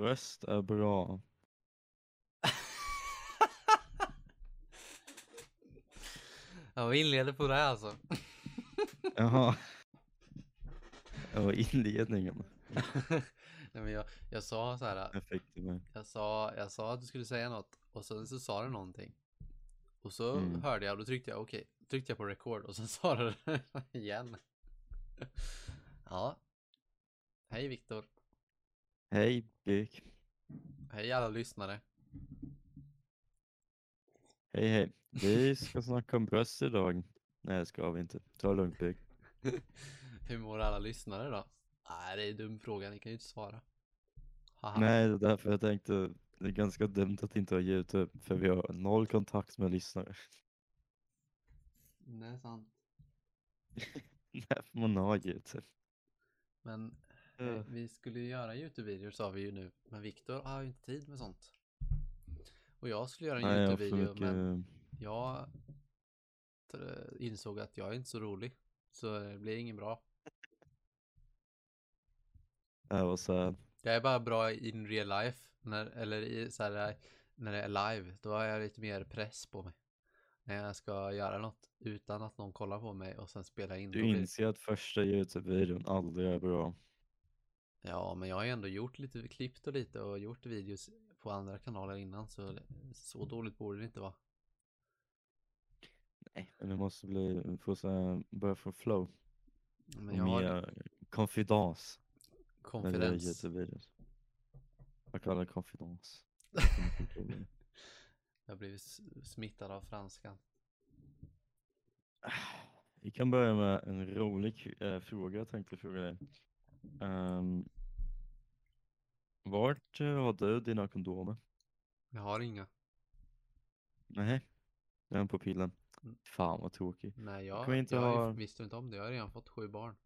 röst är bra. Ja, vi inleder på det alltså. Jaha. Var inledningen. Nej, men jag, jag sa så här. Jag med. Jag sa, jag sa att du skulle säga något och sen så sa du någonting. Och så Mm. hörde jag och då tryckte jag okej. Tryckte jag på record och sen sa du det igen. Ja. Hej Viktor. Hej Birk. Hej alla lyssnare. Hej hej. Vi ska snacka om bröst idag. Nej det ska vi inte. Ta det lugnt Birk. Hur mår alla lyssnare då? Nej, det är en dum fråga. Ni kan ju inte svara. Haha. Nej det är därför jag tänkte det är ganska dumt att inte ha Youtube för vi har noll kontakt med lyssnare. Det är sant. Därför man har Youtube. Men Eh, vi skulle ju göra Youtube-videor sa vi ju nu. Men Viktor har ju inte tid med sånt. Och jag skulle göra en Youtube-video men jag insåg att jag är inte så rolig. Så det blir ingen bra. Det var så här. Jag är bara bra in real life. När, eller i, så här, när det är live. Då har jag lite mer press på mig. När jag ska göra något utan att någon kollar på mig och sen spela in. Du inser att första Youtube-videon aldrig är bra. Ja, men jag har ju ändå gjort lite, klippt och lite och gjort videos på andra kanaler innan så så dåligt borde det inte vara. Nej. Det måste bli, få så här, börja få flow. Men och jag har mer konfidens. Youtube-videos. Jag kallar det confidence. Jag har blivit smittad av franskan. Vi kan börja med en rolig eh, fråga jag tänkte fråga dig. Um, vart eh, har du dina kondomer? Jag har inga. Nej, den på pillen. Mm. Fan vad tråkig. Nej, jag, vi inte jag ha- visste inte om det. Jag har redan fått sju barn.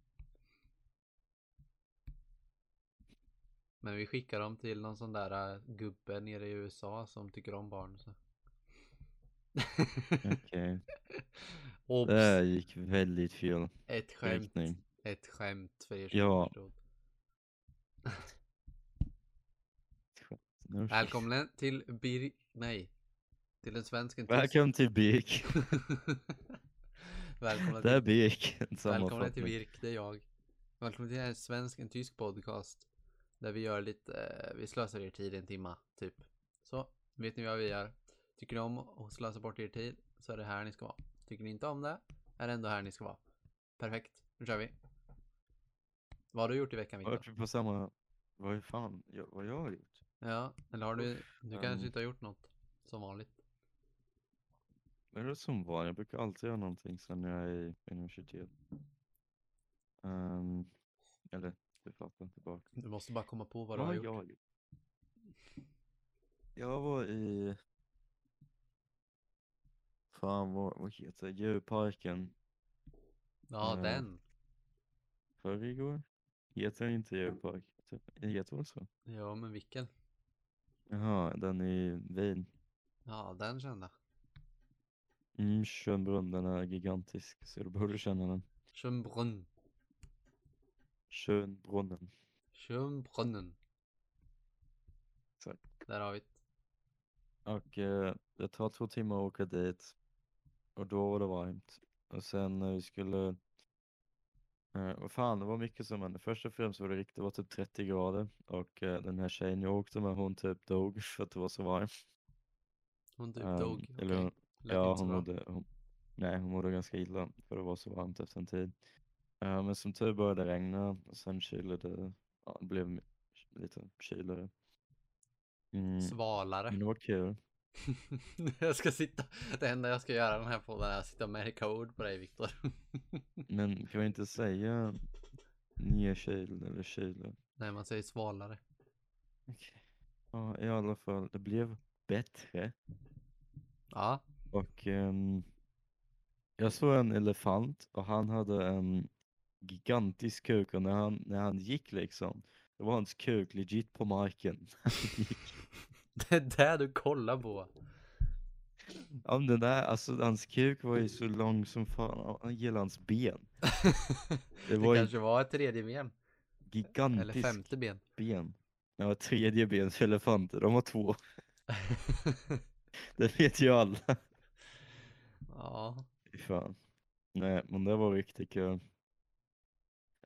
Men vi skickar dem till någon sån där äh, gubbe nere i USA som tycker om barn. Så. Okej, Obs! det gick väldigt fel Ett skämt. riktning. Ett skämt för er som Ja. förstod. Välkommen till Bir... Nej. Till en svensk en tysk. Välkommen till Birk. Välkomna Det är till, Birk. Välkomna till. Virk, det är jag. Välkommen till en svensk, en tysk podcast. Där vi gör lite, vi slösar er tid en timma, typ. Så, vet ni vad vi gör? Tycker ni om att slösa bort er tid så är det här ni ska vara. Tycker ni inte om det är det ändå här ni ska vara. Perfekt, nu kör vi. Vad har du gjort i veckan Viktor? Vart vi på samma... Vad fan, jag, vad jag har gjort? Ja, eller har du, du kanske ehm. inte har gjort något som vanligt. Det är det som var, jag brukar alltid göra någonting sen jag är i universitet. Um, eller, det fattar inte tillbaka. Du måste bara komma på vad du Vad har har gjort. jag gjort? Jag var i... Fan vad, vad heter det? Djurparken Ja, Eh, den. förrgår. Heter den inte djurpark? Heter väl så? Ja, men vilken? Jaha, den i Wien. Ja, den kända. Mm, Schönbrunn, den är gigantisk så du borde känna den. Schönbrunn. Schönbrunnen. Schönbrunnen. Exakt. Där har vi det. Och eh, det tar två timmar att åka dit. Och då var det varmt. Och sen när vi skulle... Eh, vad fan, det var mycket som hände. Först och främst var det riktigt, det var typ 30 grader. Och eh, den här tjejen jag åkte med, hon typ dog för att det var så varmt. Hon typ Ehm, dog. Eller hon- Lät Ja, hon mådde, hon, nej, hon mådde ganska illa för det var så varmt efter en tid. Eh, men som tur började regna och sen kylade ja, det blev lite kylare. Mm, Svalare. men det var kul. jag ska sitta. Det enda jag ska göra den här podden är att sitta och märka ord på dig Viktor. Men kan vi inte säga nedkyld eller kyla? Nej, man säger svalare. Okej. Ja, i alla fall, det blev bättre. Ja. Och ehm, jag såg en elefant och han hade en gigantisk kuk och när han, när han gick liksom, då var hans kuk legit på marken. Det är det du kollar på. Ja men den där, alltså hans kuk var ju så lång som fan, han gillar hans ben. det var ju- kanske var ett tredje ben. Eller Gigantiskt femte ben. ben. Ja, tredjebenselefanter, de har två. Det vet ju alla. ja, fan. Nej, men det var riktigt kul.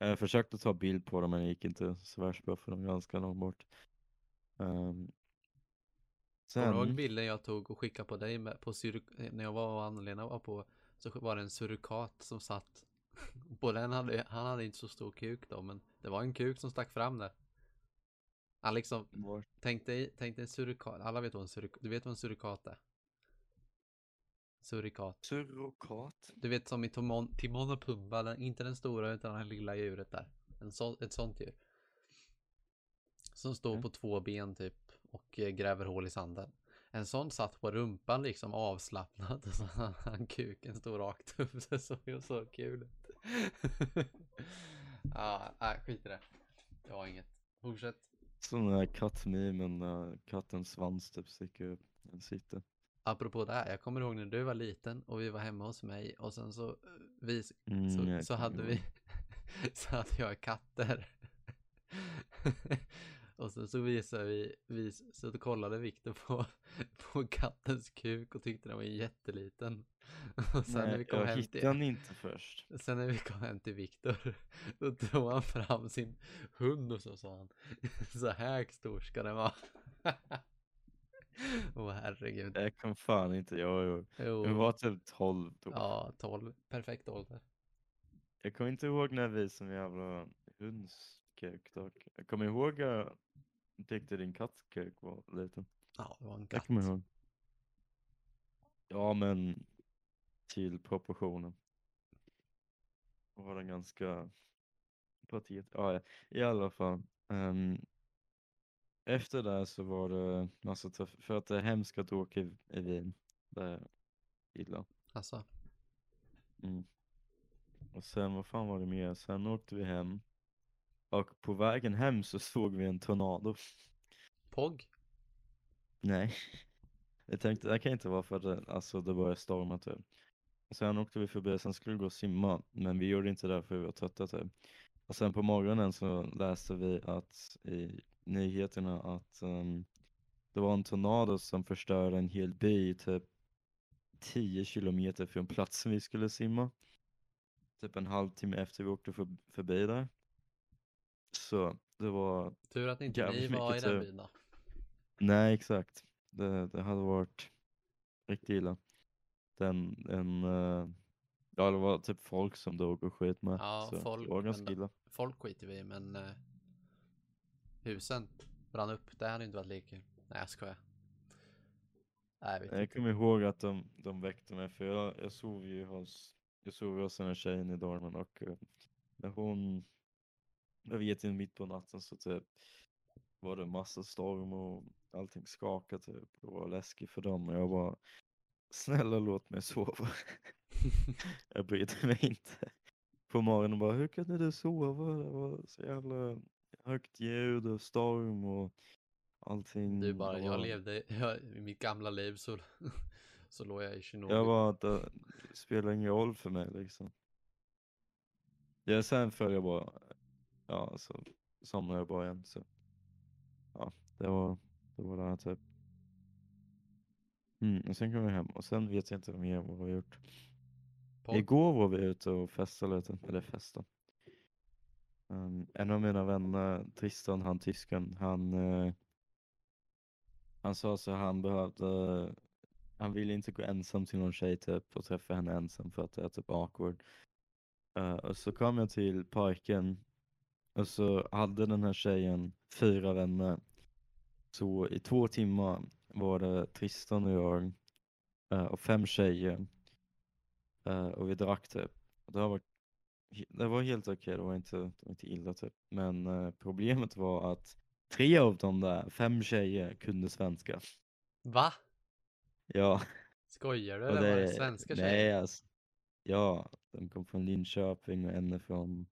Jag försökte ta bild på dem men det gick inte så värst bra för de ganska långt bort. Um, kommer du ihåg sen, bilden jag tog och skickade på dig med, på sur- när jag var och Anna-Lena var på så var det en surikat som satt på den hade, han hade inte så stor kuk då men det var en kuk som stack fram där. Han liksom, var, tänk dig, tänk dig en surikat, alla vet vad en surikat, du vet vad en surikat är? Surikat. surrokat. Du vet som i Timon, Timon och Pumba, den, inte den stora utan det lilla djuret där. En så, ett sånt djur. Som står Mm. på två ben typ och eh, gräver hål i sanden. En sån satt på rumpan liksom avslappnad och så han kuken stod rakt upp. Det såg ju så kul ut. Ja, nej skit i det. Det var inget. Fortsätt. Sån där kattmimen när kattens svans typ sticker upp. Den sitter. Apropå det här, jag kommer ihåg när du var liten och vi var hemma hos mig och sen så, eh, vi, Mm, så, jag så hade vi, så hade jag katter. Och sen så visade vi, vi så kollade Viktor på, på kattens kuk och tyckte den var jätteliten. Och sen när vi Nej, kom jag hem hittade till, den inte först. sen när vi kom hem till Viktor, då tog han fram sin hund och så sa han, så här stor ska den vara. Åh herregud. Jag kom fan inte, jag, Jo. jag var typ 12 då. Ja, 12. Perfekt ålder. Jag kommer inte ihåg när vi som jävla hundskuk dock. Jag kommer ihåg jag tyckte din kattkuk var liten. Ja, det var en Jag katt. kommer ihåg. Ja men till proportionen. Då var den ganska patet. Ja, ja, i alla fall. ehm, efter det så var det massa tuff, för att det är hemskt att åka i, i Wien. Det är illa. Alltså, Mm. Och sen, vad fan var det mer? Sen åkte vi hem. Och på vägen hem så såg vi en tornado. POG? Nej. Jag tänkte, det kan inte vara för att det, alltså, det började storma typ. Sen åkte vi förbi, sen skulle vi gå och simma. Men vi gjorde inte det för vi var trötta typ. Och sen på morgonen så läste vi att i nyheterna att ehm, det var en tornado som förstörde en hel by typ 10 kilometer från platsen vi skulle simma. Typ en halvtimme efter vi åkte för, förbi där. Så det var, Tur att inte ni var i den byn då. nej exakt. Det, det hade varit riktigt illa. Den, en, eh, ja det var typ folk som dog och skit med. Ja, så folk, det var ganska illa. Folk skiter vi i, men eh, husen brann upp. Det hade inte varit lika. Nej, jag skojar. Nej, jag Jag kommer ihåg att de, de väckte mig för jag, jag sov ju hos, jag sov ju hos den här tjejen i dormen och eh, när hon, jag vet inte, mitt på natten så typ var det massa storm och allting skakade typ och var läskigt för dem och jag bara snälla låt mig sova. jag brydde mig inte. På morgonen bara, hur kunde du sova? Det var så jävla högt ljud och storm och allting. Du bara, Det jag levde jag, i mitt gamla liv så, så låg jag i Tjernobyl. Jag var att det spelar ingen roll för mig liksom. Ja, sen föll jag bara, ja så somnade jag bara igen så. Ja, det var, det var det här typ. Mm, och sen kom vi hem och sen vet jag inte mer vad vi har gjort. Podd. Igår var vi ute och festade lite, eller festade. Um, en av mina vänner, Tristan, han tysken, han, eh, han sa så han behövde, han ville inte gå ensam till någon tjej typ och träffa henne ensam för att det är typ awkward. Eh, och så kom jag till parken och så hade den här tjejen fyra vänner. Så i två timmar var det Tristan och jag eh, och fem tjejer. Eh, och vi drack typ. Det, var, det var helt okej, det, var inte, det var inte illa typ. Men eh, problemet var att tre av de där fem tjejer kunde svenska. Va? Ja. Skojar du eller var det svenska nej, tjejer? Alltså, ja, de kom från Linköping och en från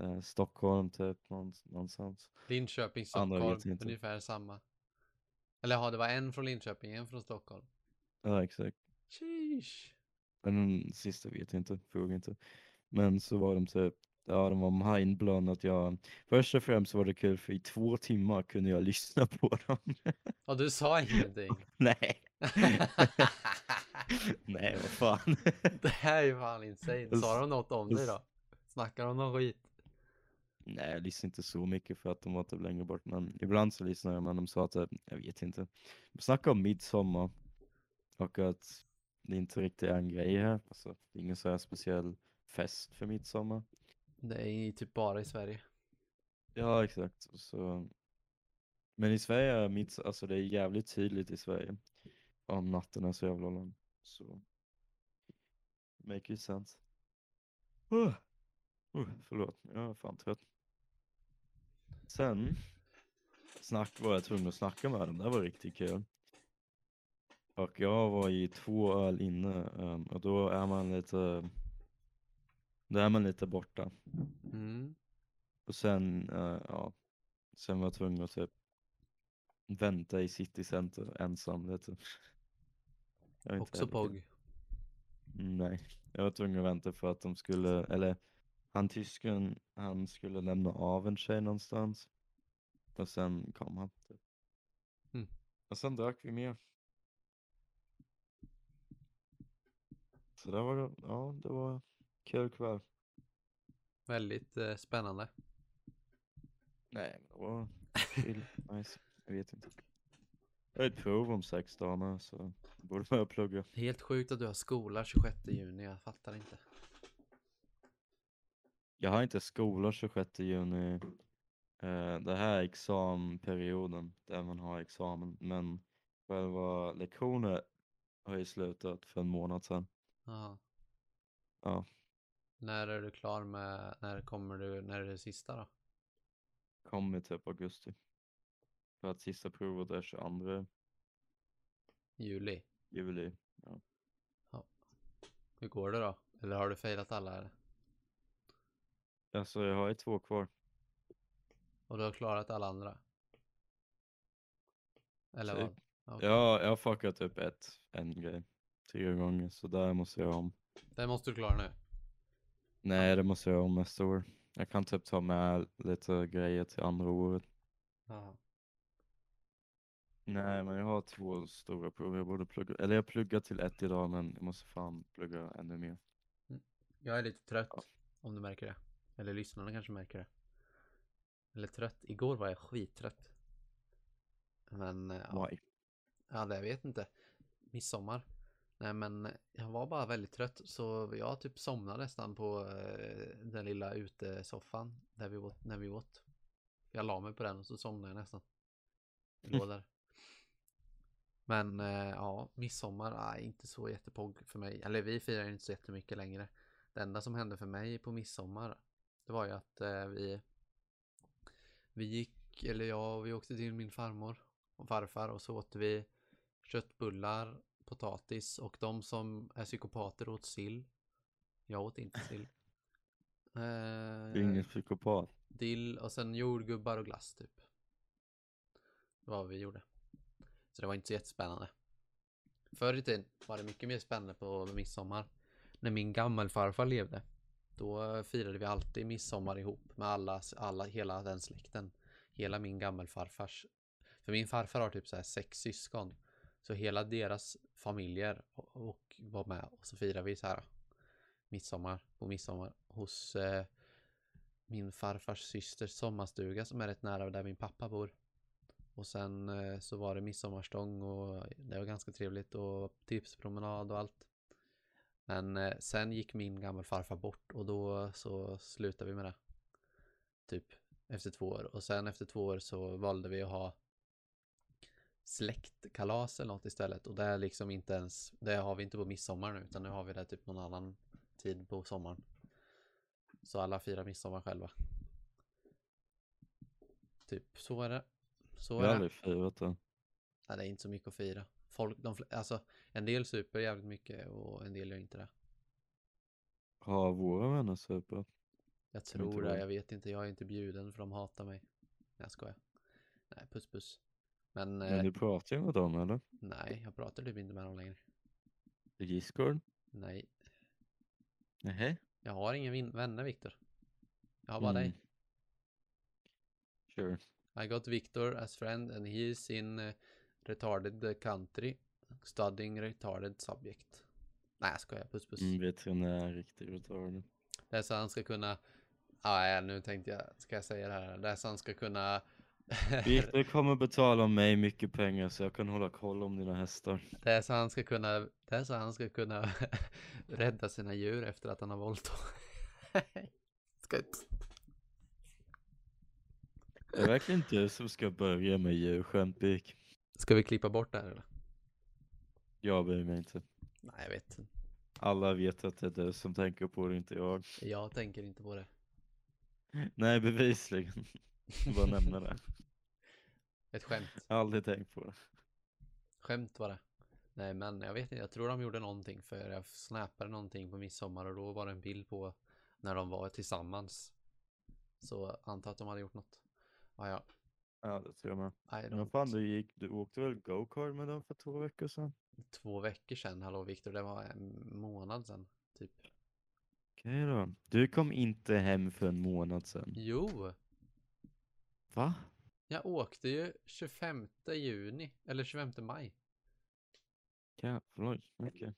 eh, Stockholm typ, någon- någonstans. Linköping, Stockholm, ungefär samma. Eller ja, det var en från Linköping, en från Stockholm. Ja, exakt. Sheesh. Men den sista vet jag inte, fråga inte. Men så var de typ ja, de var mindblown att jag, först och främst var det kul för i två timmar kunde jag lyssna på dem. Ja, du sa ingenting. Nej, nej vad fan. Det här är ju fan insane. Sa de något om dig då? Snackar de någon skit? Nej, jag lyssnar inte så mycket för att de var typ längre bort, men ibland så lyssnar jag, men de sa att, det- jag vet inte. De snackade om midsommar och att det inte riktigt är en grej här, alltså det är ingen så här speciell fest för midsommar. Det är typ bara i Sverige. Ja, exakt. Så... Men i Sverige är mitt, alltså det är jävligt tydligt i Sverige om natten är så jävla lång. Så make it sense. Uh. Uh, förlåt, jag är fan trött. Sen snack var jag tvungen att snacka med dem, det var riktigt kul. Och jag var i två öl inne ehm, och då är man lite, då är man lite borta. Mm. Och sen, eh, ja, sen var jag tvungen att typ vänta i city center ensam lite. Inte Också heller kul. POG. Nej, jag var tvungen att vänta för att de skulle, eller han tysken, han skulle lämna av en tjej någonstans. Och sen kom han. Typ. Mm. Och sen drack vi mer. Så det var, ja, det var kul kväll. Väldigt eh, spännande. Nej, men det var chill, nice. Jag vet inte. Jag har ett prov om sex dagar så borde börja plugga. Helt sjukt att du har skola 26 juni. Jag fattar inte. Jag har inte skola 26 juni. Eh, det här är examperioden där man har examen, men själva lektioner har ju slutat för en månad sedan. Ja. Ja, När är du klar med, när kommer du, när är det sista då? kommer typ augusti. För att sista provet är 22 Juli. juli. Hur går det då? Eller har du failat alla? Eller? Alltså jag har ju två kvar. Och du har klarat alla andra? Eller Typ. vad? Okej. Ja, jag har fuckat upp ett, en grej. Tre gånger, så där måste jag om. Det måste du klara nu. Nej, det måste jag om nästa år. Jag kan typ ta med lite grejer till andra året. Ja. Nej, men jag har två stora prov. Jag borde plugga, eller jag pluggar till ett idag, men jag måste fan plugga ännu mer. Jag är lite trött. Ja. Om du märker det. Eller lyssnarna kanske märker det. Eller trött. Igår var jag skittrött. Men eh, ja, Why? ja, det jag vet inte. Midsommar. Nej men jag var bara väldigt trött så jag typ somnade nästan på eh, den lilla utesoffan där vi åt, när vi åt. Jag la mig på den och så somnade jag nästan. Jag låg där. Men eh, ja, midsommar är inte så jättepogg för mig. Eller vi firar inte så jättemycket längre. Det enda som hände för mig på midsommar det var ju att eh, vi vi gick, eller jag, vi åkte till min farmor och farfar och så åt vi köttbullar, potatis och de som är psykopater åt sill. Jag åt inte sill. Eh, ingen psykopat. dill och sen jordgubbar och glass typ. Det var vad vi gjorde. Så det var inte så jättespännande. Förr i tiden var det mycket mer spännande på midsommar. När min gammelfarfar levde. Då firade vi alltid midsommar ihop med alla, alla, hela den släkten. Hela min gammelfarfars. För min farfar har typ så här sex syskon. Så hela deras familjer och, och var med och så firade vi så här midsommar på midsommar hos eh, min farfars systers sommarstuga som är rätt nära där min pappa bor. Och sen eh, så var det midsommarstång och det var ganska trevligt och tipspromenad och allt. Men eh, sen gick min gammelfarfar bort och då så slutade vi med det. Typ efter två år. Och sen efter två år så valde vi att ha släktkalas eller något istället. Och det är liksom inte ens, det har vi inte på midsommar nu utan nu har vi det typ någon annan tid på sommaren. Så alla firar midsommar själva. Typ så är det. Så Jag är har det. aldrig firat det. Nej, det är inte så mycket att fira. Folk, de, alltså en del super jävligt mycket och en del gör inte det. Har våra vänner supit? Jag tror det, jag vet inte, jag är inte bjuden för de hatar mig. Jag skojar. Nej, puss puss. Men, Men eh, du pratar ju med dem eller? nej, jag pratar typ inte med dem längre. Discord? Nej, Nej. jag har ingen vänner Viktor. Jag har bara dig. Mm. Sure. I got Victor as friend and he is in uh, retarded country studying retarded subject. Nej jag skojar, puss puss. Mm, veterinär, riktigt retard. Det är så han ska kunna, ja ja, nu tänkte jag, ska jag säga det här, det är så han ska kunna Viktor kommer betala mig mycket pengar så jag kan hålla koll om dina hästar. Det är så han ska kunna, det är så han ska kunna rädda sina djur efter att han har våldtagit. Det är verkligen du som ska börja med djurskämt, Bik. Ska vi klippa bort det här eller? Jag bryr mig inte. Nej, jag vet. Alla vet att det är du som tänker på det, inte jag. Jag tänker inte på det. Nej, bevisligen. Bara nämna det. Ett skämt. Jag har aldrig tänkt på det. Skämt var det. Nej, men jag vet inte. Jag tror de gjorde någonting för jag snappade någonting på midsommar och då var det en bild på när de var tillsammans. Så antar att de hade gjort något. Ah, ja, Ja, det tror jag med. I Men fan, du, gick, du åkte väl go-kart med dem för två veckor sedan? Två veckor sedan, hallå Viktor, det var en månad sedan. Typ. Okej då. Du kom inte hem för en månad sedan. Jo, Va? jag åkte ju 25 juni, eller 25 maj. Jävlar, okej.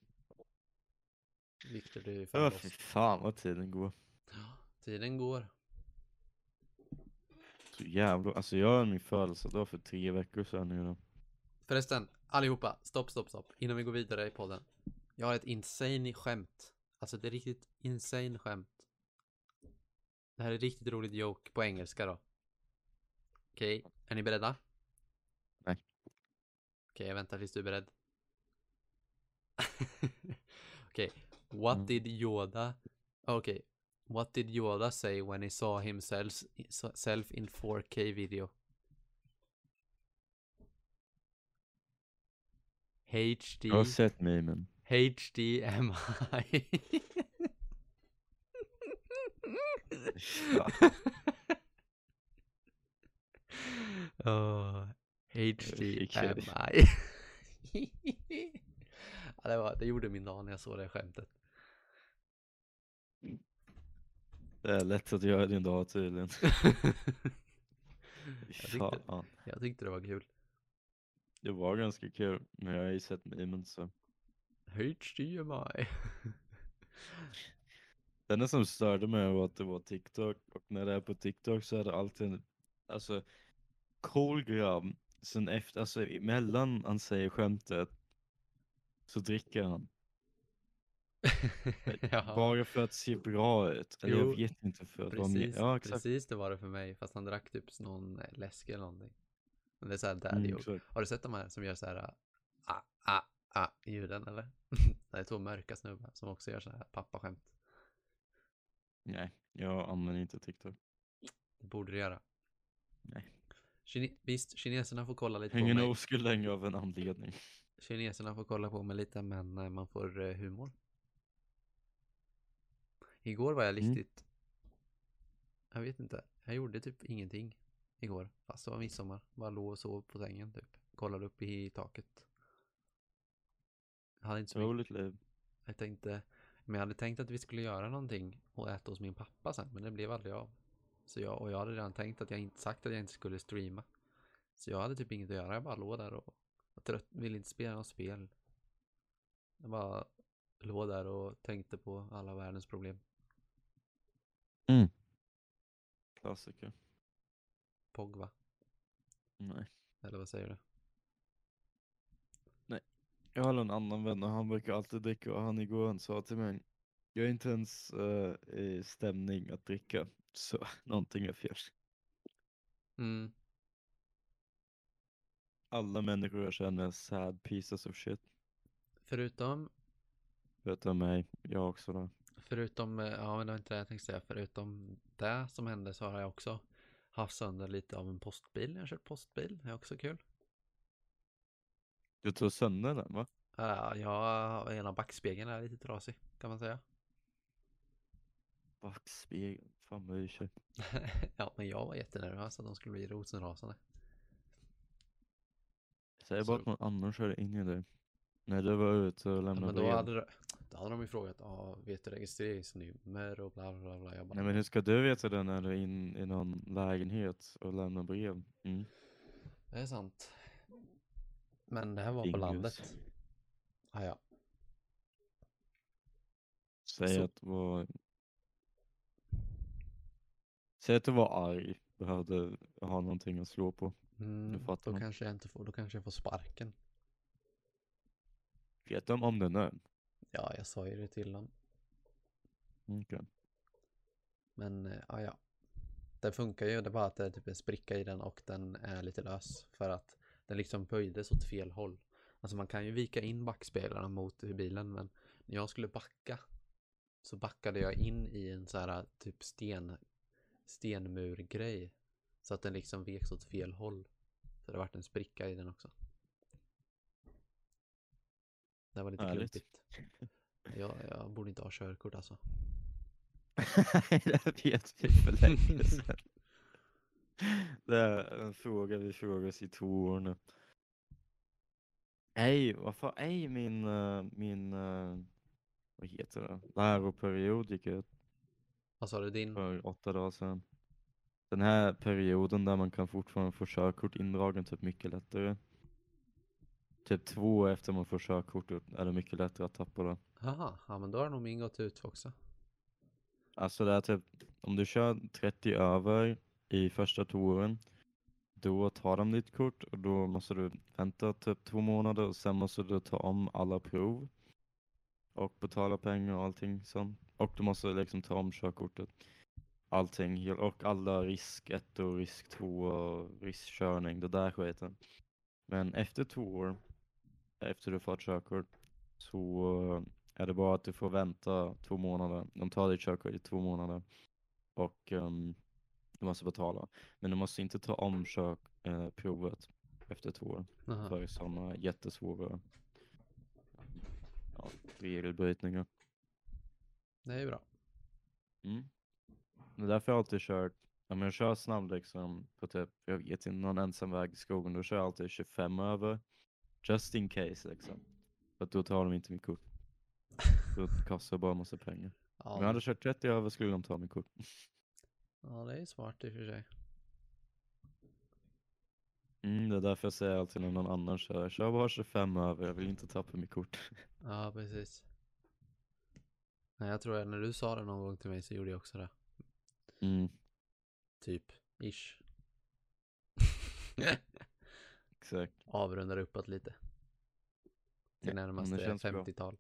Viktor, du är Ja, fan fy lost. fan vad tiden går. Tiden går. Så jävla, alltså jag har min födelsedag för tre veckor sedan nu då. Förresten, allihopa, stopp, stopp, stopp. Innan vi går vidare i podden. Jag har ett insane skämt. Alltså det är riktigt insane skämt. Det här är riktigt roligt joke på engelska då. Okej, är ni beredda? Nej. Okej, jag väntar tills du är beredd. Okej, what Mm. did Yoda... Okej, what did Yoda say when he saw himself self in 4K video? HD... Jag har sett memen. HDMI. Oh, HDMI. ja, det, var, det gjorde min dag när jag såg det skämtet. Det är lätt att göra din dag tydligen. Jag tyckte- Fan. Jag tyckte det var kul. Det var ganska kul, men jag har ju sett memen så. HDMI. Det enda som störde mig var att det var TikTok och när det är på TikTok så är det alltid en, alltså cool grabb. Sen efter, alltså emellan han säger skämtet så dricker han. Ja, Bara för att se bra ut. Eller Jo, jag vet inte för precis, Ja exakt. precis det var det för mig. Fast han drack typ någon eh, läsk eller någonting. Men det är daddy Mm, joke. exakt. Har du sett de här som gör så här ah, ah, ah ljuden eller? det är två mörka snubbar som också gör så här pappaskämt. Nej, jag använder inte TikTok. Det borde du göra. Nej. Kine visst, kineserna får kolla lite Ingen på mig. oskuld längre av en anledning. Kineserna får kolla på mig lite men eh, man får eh, humor. Igår var jag Mm. riktigt... Jag vet inte. Jag gjorde typ ingenting igår. Fast det var midsommar. Bara låg och sov på sängen typ. Kollade upp i taket. Jag hade inte så mycket. Roligt liv. Jag tänkte... Men jag hade tänkt att vi skulle göra någonting och äta hos min pappa sen. Men det blev aldrig av. Så jag, och jag hade redan tänkt att jag inte sagt att jag inte skulle streama. Så jag hade typ inget att göra. Jag bara låg där och var trött. Ville inte spela något spel. Jag bara låg där och tänkte på alla världens problem. Klassiker. Pogba. Nej. Eller vad säger du? Jag har en annan vän och han brukar alltid dricka och han igår han sa till mig Jag är inte ens eh, i stämning att dricka så någonting är fel. Mm. Alla människor jag känner sad pieces of shit. Förutom, Förutom mig, jag också då. Förutom, eh, ja men det var inte det jag tänkte säga. Förutom det som hände så har jag också haft sönder lite av en postbil. Jag har kört postbil. Det är också kul. Du tog sönder den va? Ja, jag, ena backspegeln är lite trasig kan man säga. Backspegeln, fan vad jag kör. ja, men jag var jättenervös att de skulle bli rosenrasande. Säg bara att Så- någon annan körde in i dig. När du var ute och Ja, lämnade men då brev. hade, då hade de ju frågat, ja, vet du registreringsnummer och bla bla bla. Jag bara, Nej men hur ska du veta det när du är in i någon lägenhet och lämnar brev? Mm. Det är sant. Men det här var på Dingus. landet. Ah, ja. Säg Så- att du var... Säg att du var arg, behövde ha någonting att slå på. Mm, då kanske jag inte får, då kanske jag får sparken. Vet de om det nu? Ja, jag sa ju det till dem. Okej. Men eh, ja, ja. Den funkar ju, det är bara att det är typ en spricka i den och den är lite lös. För att den liksom böjdes åt fel håll. Alltså man kan ju vika in backspeglarna mot bilen men när jag skulle backa så backade jag in i en så här typ sten, stenmurgrej. Så att den liksom veks åt fel håll. Så det vart en spricka i den också. Det var lite Härligt. klumpigt. Jag, jag borde inte ha körkort alltså. det vet vi för länge sedan. Det är en fråga vi frågar oss i två år nu. Nej, vad fan, nej min, eh, min, eh, vad heter det, läroperiod gick ut Vad sa du din? för åtta dagar sedan. Den här perioden där man kan fortfarande få körkort indragen typ mycket lättare. Typ två efter man får körkortet är det mycket lättare att tappa det. Jaha, ja men då har nog min gått ut också. Alltså det är typ, om du kör 30 över i första touren, då tar de ditt kort och då måste du vänta typ två månader och sen måste du ta om alla prov och betala pengar och allting sånt. Och du måste liksom ta om körkortet. Allting, och alla risk 1 och risk 2 och riskkörning, det där skiten. Men efter två år, efter du fått körkort, så är det bara att du får vänta två månader. De tar ditt körkort i två månader och ehm, du måste betala. Men du måste inte ta om körprovet efter två år Jaha. för sådana jättesvåra ja, regelbrytningar. Det är bra. Mm. Det är därför jag alltid kört, om jag kör snabb liksom på typ, jag vet inte, någon ensam väg i skogen, då kör jag alltid 25 över. Just in case liksom. För att då tar de inte mitt kort. Då kostar det bara en massa pengar. Ja, Om jag hade kört 30 över skulle de ta mitt kort. ja, det är smart i och för sig. Mm, det är därför jag säger alltid när någon annan kör, kör bara 25 över, jag vill inte tappa mitt kort. Ja, precis. Nej, jag tror att när du sa det någon gång till mig så gjorde jag också det. Mm, Typ, ish. exakt. Avrundar uppåt lite. Till Ja, närmaste känns bra. 50-tal.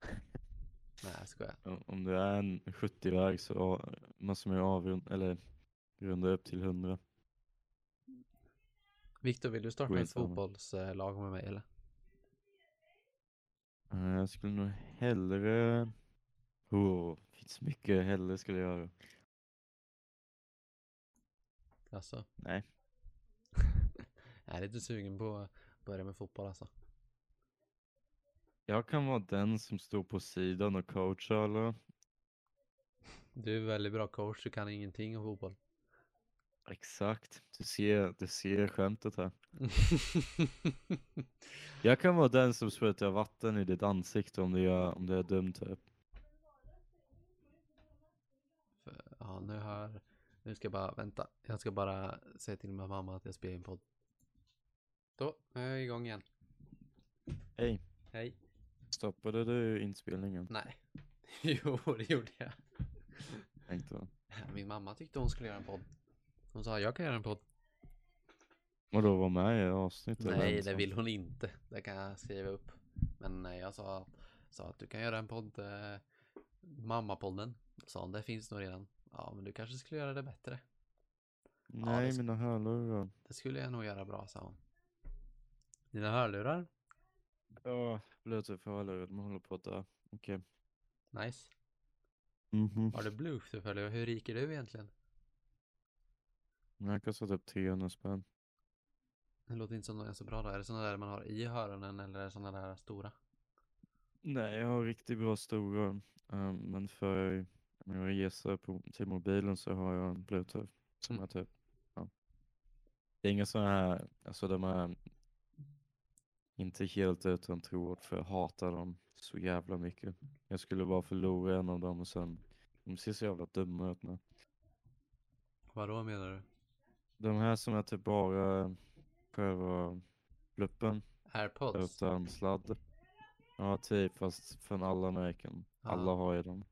Nej, jag skojar. Om- det är en 70-väg så måste man ju avrunda, eller runda upp till 100. Viktor, vill du starta ett fotbollslag med mig eller? Jag skulle nog hellre... Oh, finns mycket hellre skulle jag göra. Alltså, Nej. Jag är lite sugen på att börja med fotboll alltså. Jag kan vara den som står på sidan och coachar alla. Du är väldigt bra coach, du kan ingenting om fotboll. Exakt. Du ser, du ser skämtet här. Jag kan vara den som sprutar vatten i ditt ansikte om det är, om det är dumt typ. Ja, nu har Nu ska jag bara vänta. Jag ska bara säga till min mamma att jag spelar in podd. Då är jag igång igen. Hej, Hej. stoppade du inspelningen? Nej. jo, det gjorde jag. Tänkte jag. Min mamma tyckte hon skulle göra en podd. Hon sa jag kan göra en podd. Och då var med i avsnittet? Nej, det vill hon inte. Det kan jag skriva upp. Men eh, jag sa, sa att du kan göra en podd. Eh, Mammapodden. Sa hon, det finns nog redan. Ja, men du kanske skulle göra det bättre. Nej, det sk- mina hörlurar. Det skulle jag nog göra bra, sa hon. Dina hörlurar? Ja, bluetooth-hörlurar, de håller på att dö. Okej. Nice. Mhm. Har du bluetooth-hörlurar? Hur rik är du egentligen? Den här kostar typ 300 spänn. Det låter inte som de är så bra då. Är det sådana där man har i öronen eller är det sådana där stora? Nej, jag har riktigt bra stora. ehm, men för om jag reser på, till mobilen så har jag en bluetooth. Som Mm. typ, ja. Det är inga sådana här, alltså de är inte helt utan tråd för jag hatar dem så jävla mycket. Jag skulle bara förlora en av dem och sen, de ser så jävla dumma ut nu. Vadå menar du? De här som är typ bara själva pluppen Airpods? utan sladd. Ja, typ fast från alla märken. Alla Ja. har ju dem.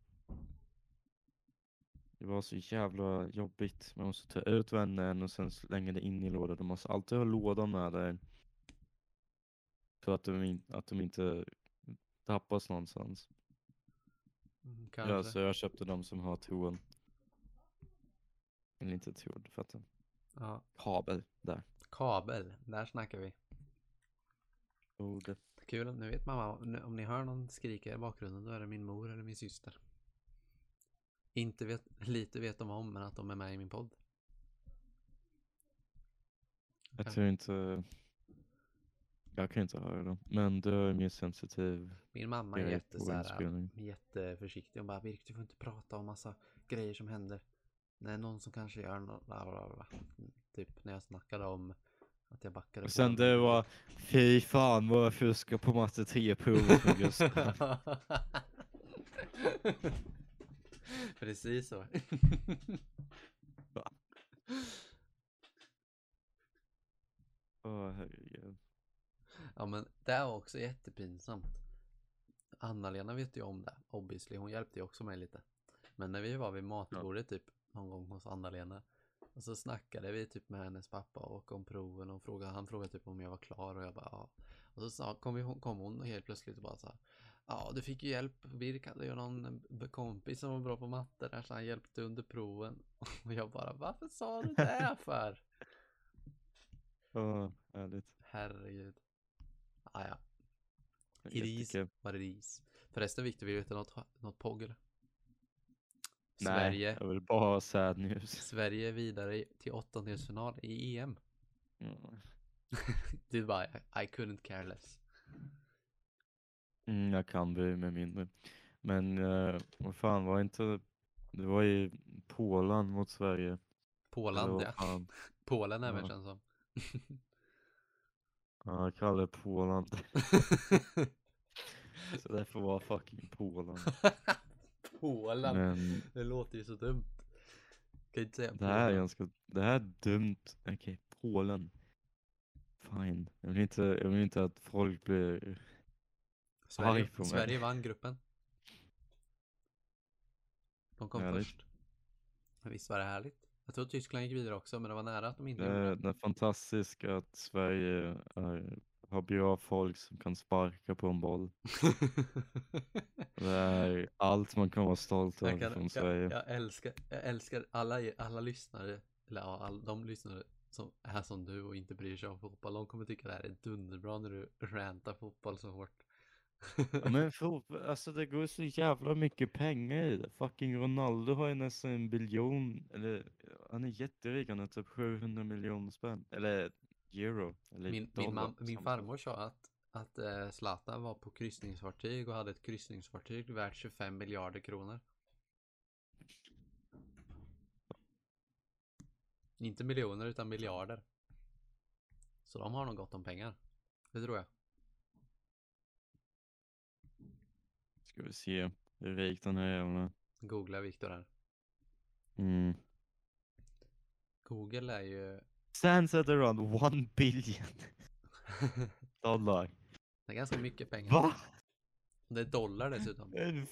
Det var så jävla jobbigt. Man måste ta ut vännen och sen slänga det in i lådan. Du måste alltid ha lådan med dig. Så att de, in, att de inte tappas någonstans. Mm, Ja, Kanske. så jag köpte de som har tråd. Eller inte tråd, du fattar. Ja. Kabel, där. Kabel, där snackar vi. Ordet. Kul, nu vet nu- om ni hör någon skrika i bakgrunden då är det min mor eller min syster. Inte vet, lite vet de om men att de är med i min podd. Jag tror inte... Jag kan inte höra dem. Men du är mer sensitiv. Min mamma är jätte, så här, jätteförsiktig. Hon bara Birk du får inte prata om massa grejer som händer. Det är någon som kanske gör något. Bla, bla, bla. Mm, Typ när jag snackade om att jag backade. Och sen en- det var, fy fan vad jag fuskar på matte 3-provet med Gustav. Precis så. Åh herregud. Ja men det var också jättepinsamt. Anna-Lena vet ju om det, obviously. Hon hjälpte ju också mig lite. Men när vi var vid matbordet typ någon gång hos Anna-Lena. Och så snackade vi typ med hennes pappa och om proven och frågade, han frågade typ om jag var klar och jag bara ja. Och så sa, kom, vi, kom hon helt plötsligt och bara så här. Ja, du fick ju hjälp. Birk hade ju någon kompis som var bra på matte där så han hjälpte under proven. Och jag bara, varför sa du det för? Åh, härligt. Herregud. Ah, ja. It is Jättekul. what it is. Förresten Viktor, vill du veta något, något POG eller? Nej, Sverige, jag vill bara ha sad news. Sverige vidare till åttondelsfinal i EM. Mm. Du bara, I, I couldn't care less. Mm, jag kan bry mig mindre. Men uh, vad fan var inte, det var ju Polen mot Sverige. Polen, ja. Polen även Ja. känns som. Ja, jag kallar det Polen. Så det får vara fucking Polen. Polen, Men det låter ju så dumt. Kan inte säga det här är Polen. ganska, det här är dumt. Okej, Polen. Fine. Jag vill inte, jag vill inte att folk blir Sverige, på mig. Sverige vann gruppen. De kom Härligt. först. Visst var det härligt? Jag tror Tyskland gick vidare också, men det var nära att de inte Det gjorde är, det är fantastiskt att Sverige är, har bra folk som kan sparka på en boll. Det är allt man kan vara stolt över från jag, Sverige. jag älskar, jag älskar alla, alla lyssnare, eller ja, all, de lyssnare som är som du och inte bryr sig om fotboll. De kommer tycka det här är dunderbra när du rantar fotboll så hårt. Ja, men fotboll, alltså det går så jävla mycket pengar i det. Fucking Ronaldo har ju nästan en biljon, eller han är jätterik, han har typ 700 miljoner spänn. Eller euro, eller min, dollar. min, mam, min farmor sa att, att eh, Zlatan var på kryssningsfartyg och hade ett kryssningsfartyg värt 25 miljarder kronor. Inte miljoner utan miljarder. Så de har nog gott om pengar. Det tror jag. Ska vi se hur rik den här jävla. Googla Viktor här. Mm. Google är ju Stands at around one billion dollar. det är ganska mycket pengar. Va? Det är dollar dessutom.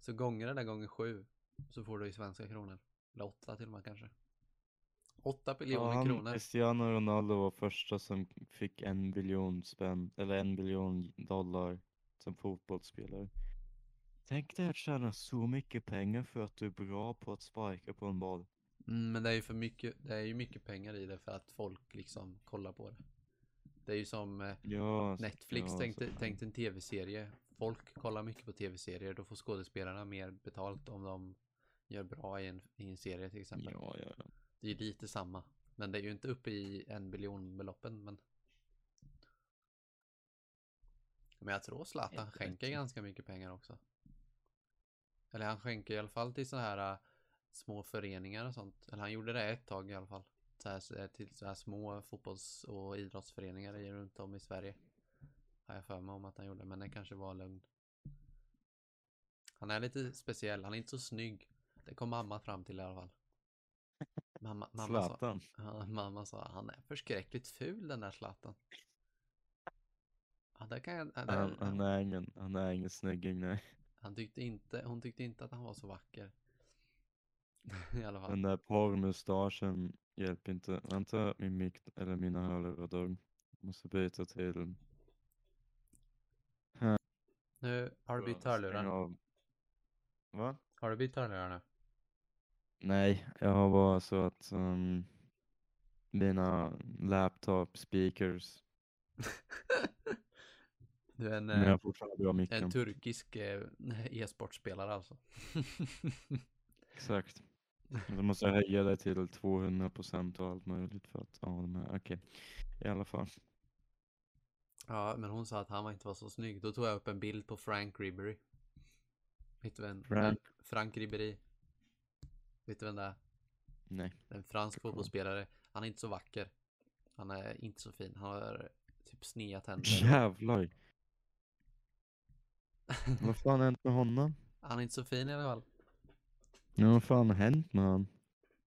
Så gånger det där gånger sju så får du i svenska kronor. Eller åtta till och med kanske. Åtta biljoner Ja, kronor. Cristiano Ronaldo var första som fick en biljon spänn, eller en biljon dollar som fotbollsspelare. Tänk dig att tjäna så mycket pengar för att du är bra på att sparka på en boll. Mm, men det är ju för mycket, det är ju mycket pengar i det för att folk liksom kollar på det. Det är ju som eh, Ja, Netflix ja, tänkte, tänkte en tv-serie. Folk kollar mycket på tv-serier. Då får skådespelarna mer betalt om de gör bra i en, i en serie till exempel. Ja, ja, ja. Det är ju lite samma. Men det är ju inte uppe i en biljon beloppen. Men, men jag tror Zlatan skänker ganska mycket pengar också. Eller han skänker i alla fall till så här äh, små föreningar och sånt. Eller han gjorde det ett tag i alla fall. Så här, till så här små fotbolls och idrottsföreningar runt om i Sverige. Har jag för mig om att han gjorde, men det kanske var lugn. Han är lite speciell, han är inte så snygg. Det kom mamma fram till i alla fall. Mamma, mamma, sa, Zlatan. ja, mamma sa, han är förskräckligt ful den där Zlatan. Ja, det kan jag, ja, det, Han, han, är ingen, han är ingen snygging, nej. Han tyckte inte, hon tyckte inte att han var så vacker. I alla fall. Den där porrmustaschen hjälper inte. Vänta, min mick eller mina hörlurar dog. Måste byta till. Nu, har du bytt hörlurar? av. Va? Har du bytt hörlurar nu? Nej, jag har bara så att um, mina laptop speakers. Du är en, Men jag eh, fortfarande bra micken. en turkisk eh, e-sportspelare alltså. Exakt. Så måste jag höja det till 200% och allt möjligt för att, ja, här, okej. I alla fall. Ja, men hon sa att han var inte var så snygg. Då tog jag upp en bild på Frank Ribery. Vet du vem? Frank? Frank Ribery. Vet du vem det är? Nej. En fransk fotbollsspelare. Han är inte så vacker. Han är inte så fin. Han har typ sneda tänder. Jävlar. Vad fan har hänt med honom? Han är inte så fin i alla fall. Ja, vad fan har hänt med honom?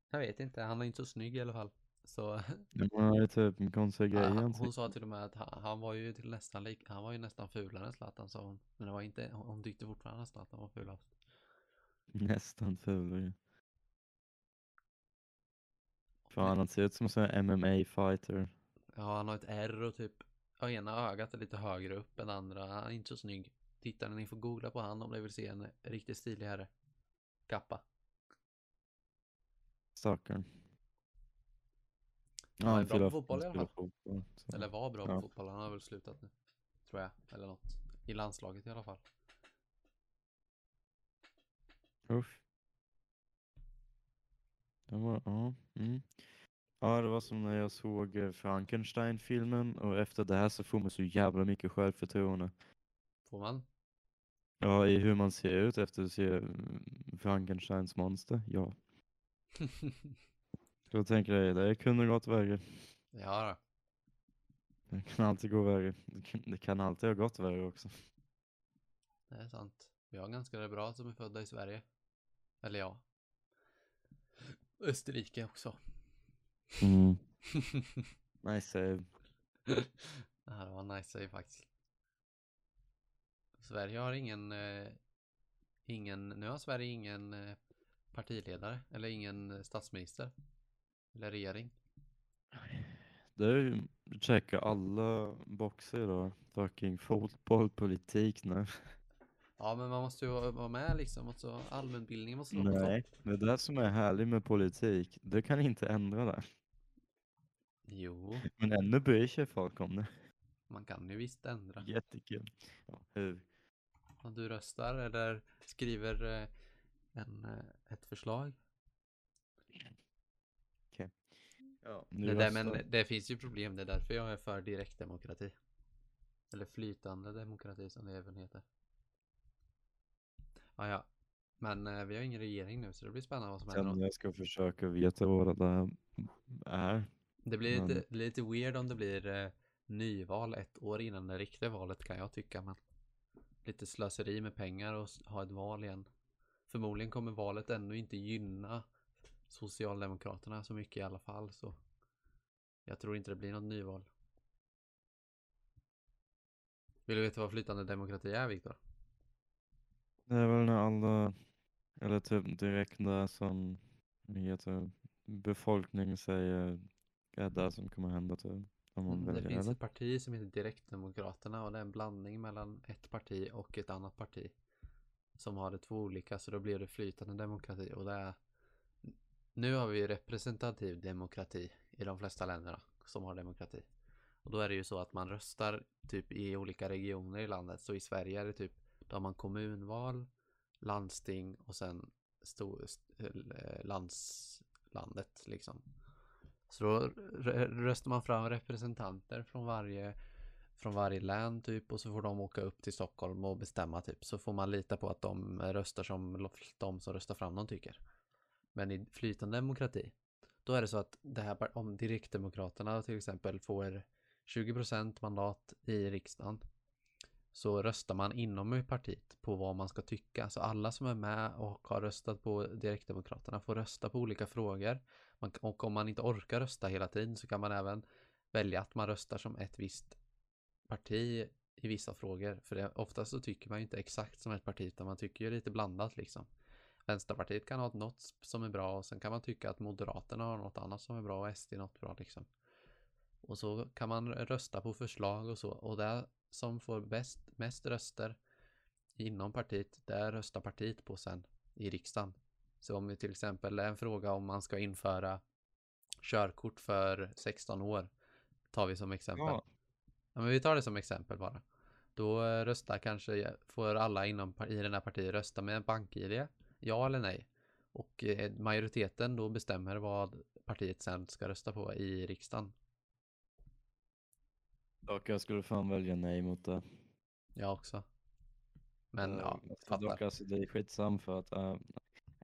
Jag vet inte. Han är inte så snygg i alla fall. Så Det var ju typ en konstig grej. Ja, hon sa till och med att han, han var ju till nästan lik, han var ju nästan fulare än Zlatan sa hon. Men det var inte, hon, tyckte fortfarande att Zlatan var fulast. Nästan fulare. Fan, han ser ut som en MMA-fighter. Ja, han har ett R och typ, ja, ena ögat är lite högre upp än andra. Han är inte så snygg. Titta, ni får googla på han om ni vill se en riktigt stilig herre. Kappa. Stackarn. Han är bra på fotboll i alla fall. fotboll. Eller var bra Ja. på fotboll. Han har väl slutat nu. Tror jag. Eller något. I landslaget i alla fall. Usch. Det var, ja. Mm. Ja, det var som när jag såg eh, Frankenstein-filmen och efter det här så får man så jävla mycket självförtroende. Får man? Ja, i hur man ser ut efter att se mm, Frankensteins monster. Ja. Jag tänker jag, det kunde gått värre. ja då. Det kan alltid gå värre. Det kan, det kan alltid ha gått värre också. Det är sant. Vi har ganska bra som är födda i Sverige. Eller ja. Österrike också. Mm. Nice save. det här var nice save faktiskt. Sverige har ingen, eh, ingen, nu har Sverige ingen eh, partiledare eller ingen statsminister. Eller regering. Det är ju, checka alla boxar då. Fucking fotboll, politik nu. Ja men man måste ju vara med liksom. Och så allmänbildningen måste vara Nej, det är det som är härligt med politik. Du kan inte ändra det. Jo, Men ännu bryr sig folk om det. man kan ju visst ändra. Jättekul. Ja, hur? Om du röstar eller skriver eh, en, eh, ett förslag. Ja, nu Det, där, men röstar- det finns ju problem, det är därför jag är för direktdemokrati. Eller flytande demokrati som det även heter. Ja, ja. Men eh, vi har ingen regering nu så det blir spännande vad som händer. Sen jag ska försöka veta vad det där är. Det blir lite, men- lite weird om det blir eh, nyval ett år innan det riktiga valet kan jag tycka. Men lite slöseri med pengar och ha ett val igen. Förmodligen kommer valet ännu inte gynna Socialdemokraterna så mycket i alla fall. Så jag tror inte det blir något nyval. Vill du veta vad flytande demokrati är, Viktor? Det är väl när alla, eller typ direkt när som heter befolkning säger är det som kommer hända typ. Om man Mm, Det finns eller? ett parti som heter Direktdemokraterna och det är en blandning mellan ett parti och ett annat parti. Som har det två olika så då blir det flytande demokrati och det är Nu har vi representativ demokrati i de flesta länderna som har demokrati. Och då är det ju så att man röstar typ i olika regioner i landet. Så i Sverige är det typ då har man kommunval, landsting och sen stor, st- eh, landslandet liksom. Så då röstar man fram representanter från varje, från varje län typ och så får de åka upp till Stockholm och bestämma typ. Så får man lita på att de röstar som de som röstar fram dem tycker. Men i flytande demokrati, då är det så att det här, om direktdemokraterna till exempel får 20% mandat i riksdagen så röstar man inom partiet på vad man ska tycka. Så alla som är med och har röstat på Direktdemokraterna får rösta på olika frågor. Man, och om man inte orkar rösta hela tiden så kan man även välja att man röstar som ett visst parti i vissa frågor. För det, oftast så tycker man ju inte exakt som ett parti utan man tycker ju lite blandat liksom. Vänsterpartiet kan ha något som är bra och sen kan man tycka att Moderaterna har något annat som är bra och SD något bra liksom. Och så kan man rösta på förslag och så och det som får bäst, mest röster inom partiet, det röstar partiet på sen i riksdagen. Så om det till exempel är en fråga om man ska införa körkort för 16 år, tar vi som exempel. Ja, Ja, men vi tar det som exempel bara. Då eh, röstar kanske, får alla inom i den här partiet rösta med en bank-id, ja eller nej. Och eh, majoriteten då bestämmer vad partiet sen ska rösta på i riksdagen. Dock jag skulle fan välja nej mot det. Jag också. Men Eh, ja, fattar. dock alltså det är skitsam för att, uh,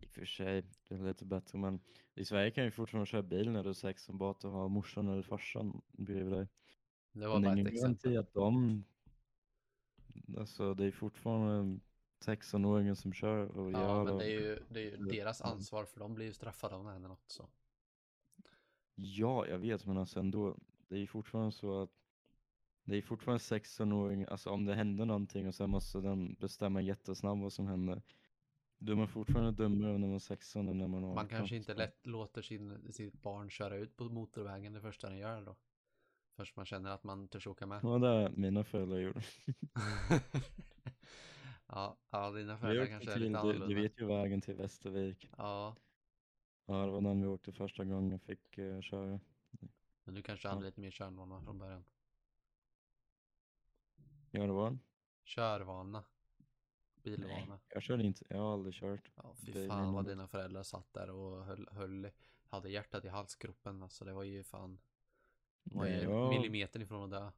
i och för sig, det är lite bättre men i Sverige kan ju fortfarande köra bil när du är 16 bara att du har morsan eller farsan bredvid dig. Det var Men bara ett exempel. att de, alltså det är fortfarande 16-åringen som kör och Ja, gör men det är ju, det är ju deras ansvar för de blir ju straffade om det händer något så. Ja, jag vet men alltså ändå, det är ju fortfarande så att det är fortfarande 16-åring, alltså om det händer någonting och sen måste den bestämma jättesnabbt vad som händer. Då är man fortfarande dummare när man är 16 än när man är 18. Man kanske inte lätt låter sin, sitt barn köra ut på motorvägen det första den gör då. Först man känner att man törs åka med. Det var det mina föräldrar gjorde. ja, ja, dina föräldrar kanske är till, lite du, annorlunda. du vet ju vägen till Västervik. Ja, Ja, det var den vi åkte första gången jag fick eh, köra. men du kanske Ja. hade lite mer körvana från början. Det den. Körvana. Bilvana. Jag körde inte, jag har aldrig kört. Ja, fy bil fan vad dina föräldrar satt där och höll, höll hade hjärtat i halsgropen. Alltså det var ju fan, var Nej, ju jag, millimetern ifrån att dö.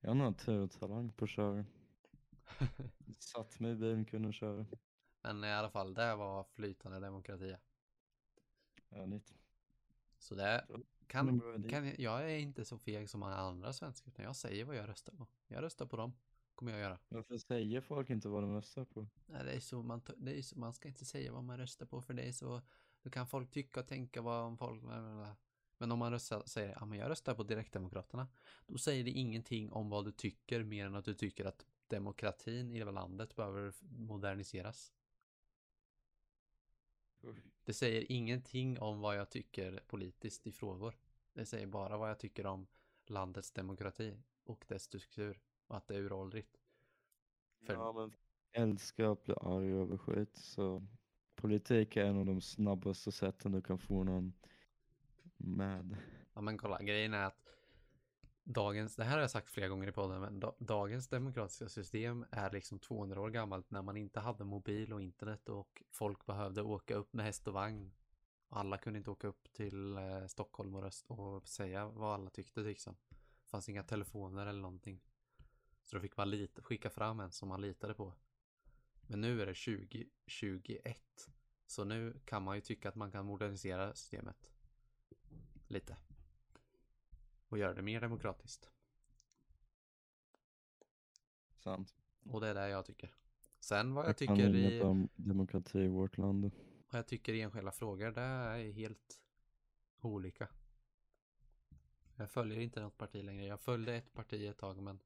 jag har naturtalang på att köra. Satt mig i bilen kunde köra. Men i alla fall, det var flytande demokrati. Härligt. Så det kan, idé. kan jag, är inte så feg som alla andra svenskar utan jag säger vad jag röstar på. Jag röstar på dem. Kommer jag göra. Varför säger folk inte vad de röstar på? Nej, det är så man, det är så, man ska inte säga vad man röstar på för det är så, då kan folk tycka och tänka vad om folk, men om man röstar, säger, ja men jag röstar på Direktdemokraterna, då säger det ingenting om vad du tycker mer än att du tycker att demokratin i det här landet behöver moderniseras. Det säger ingenting om vad jag tycker politiskt i frågor. Det säger bara vad jag tycker om landets demokrati och dess struktur och att det är uråldrigt. För- Ja, men älskar att bli arg över skit, så politik är en av de snabbaste sätten du kan få någon med. Ja men kolla, grejen är att dagens, det här har jag sagt flera gånger i podden, men dagens demokratiska system är liksom 200 år gammalt när man inte hade mobil och internet och folk behövde åka upp med häst och vagn. Alla kunde inte åka upp till eh, Stockholm och, röst, och säga vad alla tyckte liksom. Det fanns inga telefoner eller någonting. Så då fick man lita, skicka fram en som man litade på. Men nu är det 2021. Så nu kan man ju tycka att man kan modernisera systemet. Lite. Och göra det mer demokratiskt. Sant. Och det är det jag tycker. Sen vad jag Jag tycker i, om demokrati i vårt land. vad jag tycker i enskilda frågor, det är helt olika. Jag följer inte något parti längre. Jag följde ett parti ett tag men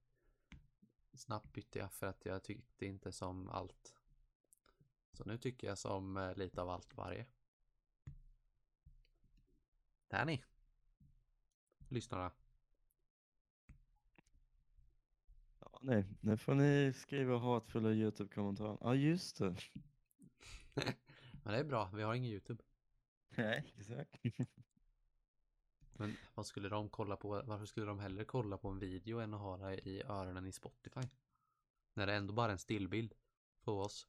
snabbt bytte jag för att jag tyckte inte som allt. Så nu tycker jag som eh, lite av allt varje. Där ni. Lyssnarna. Ja, nej, nu får ni skriva hatfulla YouTube-kommentarer. Ja, just det. Men det är bra, vi har ingen YouTube. Nej, exakt. Men vad skulle de kolla på? Varför skulle de hellre kolla på en video än att ha det i öronen i Spotify? När det är ändå bara en stillbild på oss.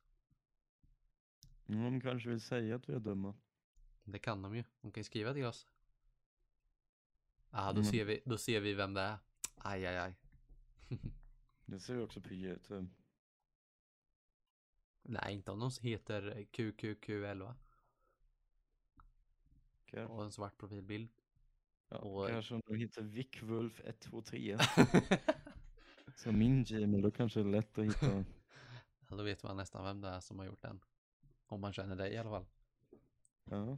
De kanske vill säga att vi är dumma. Det kan de ju. De kan ju skriva till oss. Ah, då, Mm. ser vi, då ser vi vem det är. Aj, aj, aj. Det ser vi också på YouTube. Nej, inte om de heter QQQ11 Kanske, och en svart profilbild. ja, och- kanske om de heter Vickvulf 123. Så min Gmail, då kanske det är lätt att hitta. Ja, Då vet man nästan vem det är som har gjort den. Om man känner dig i alla fall. Ja.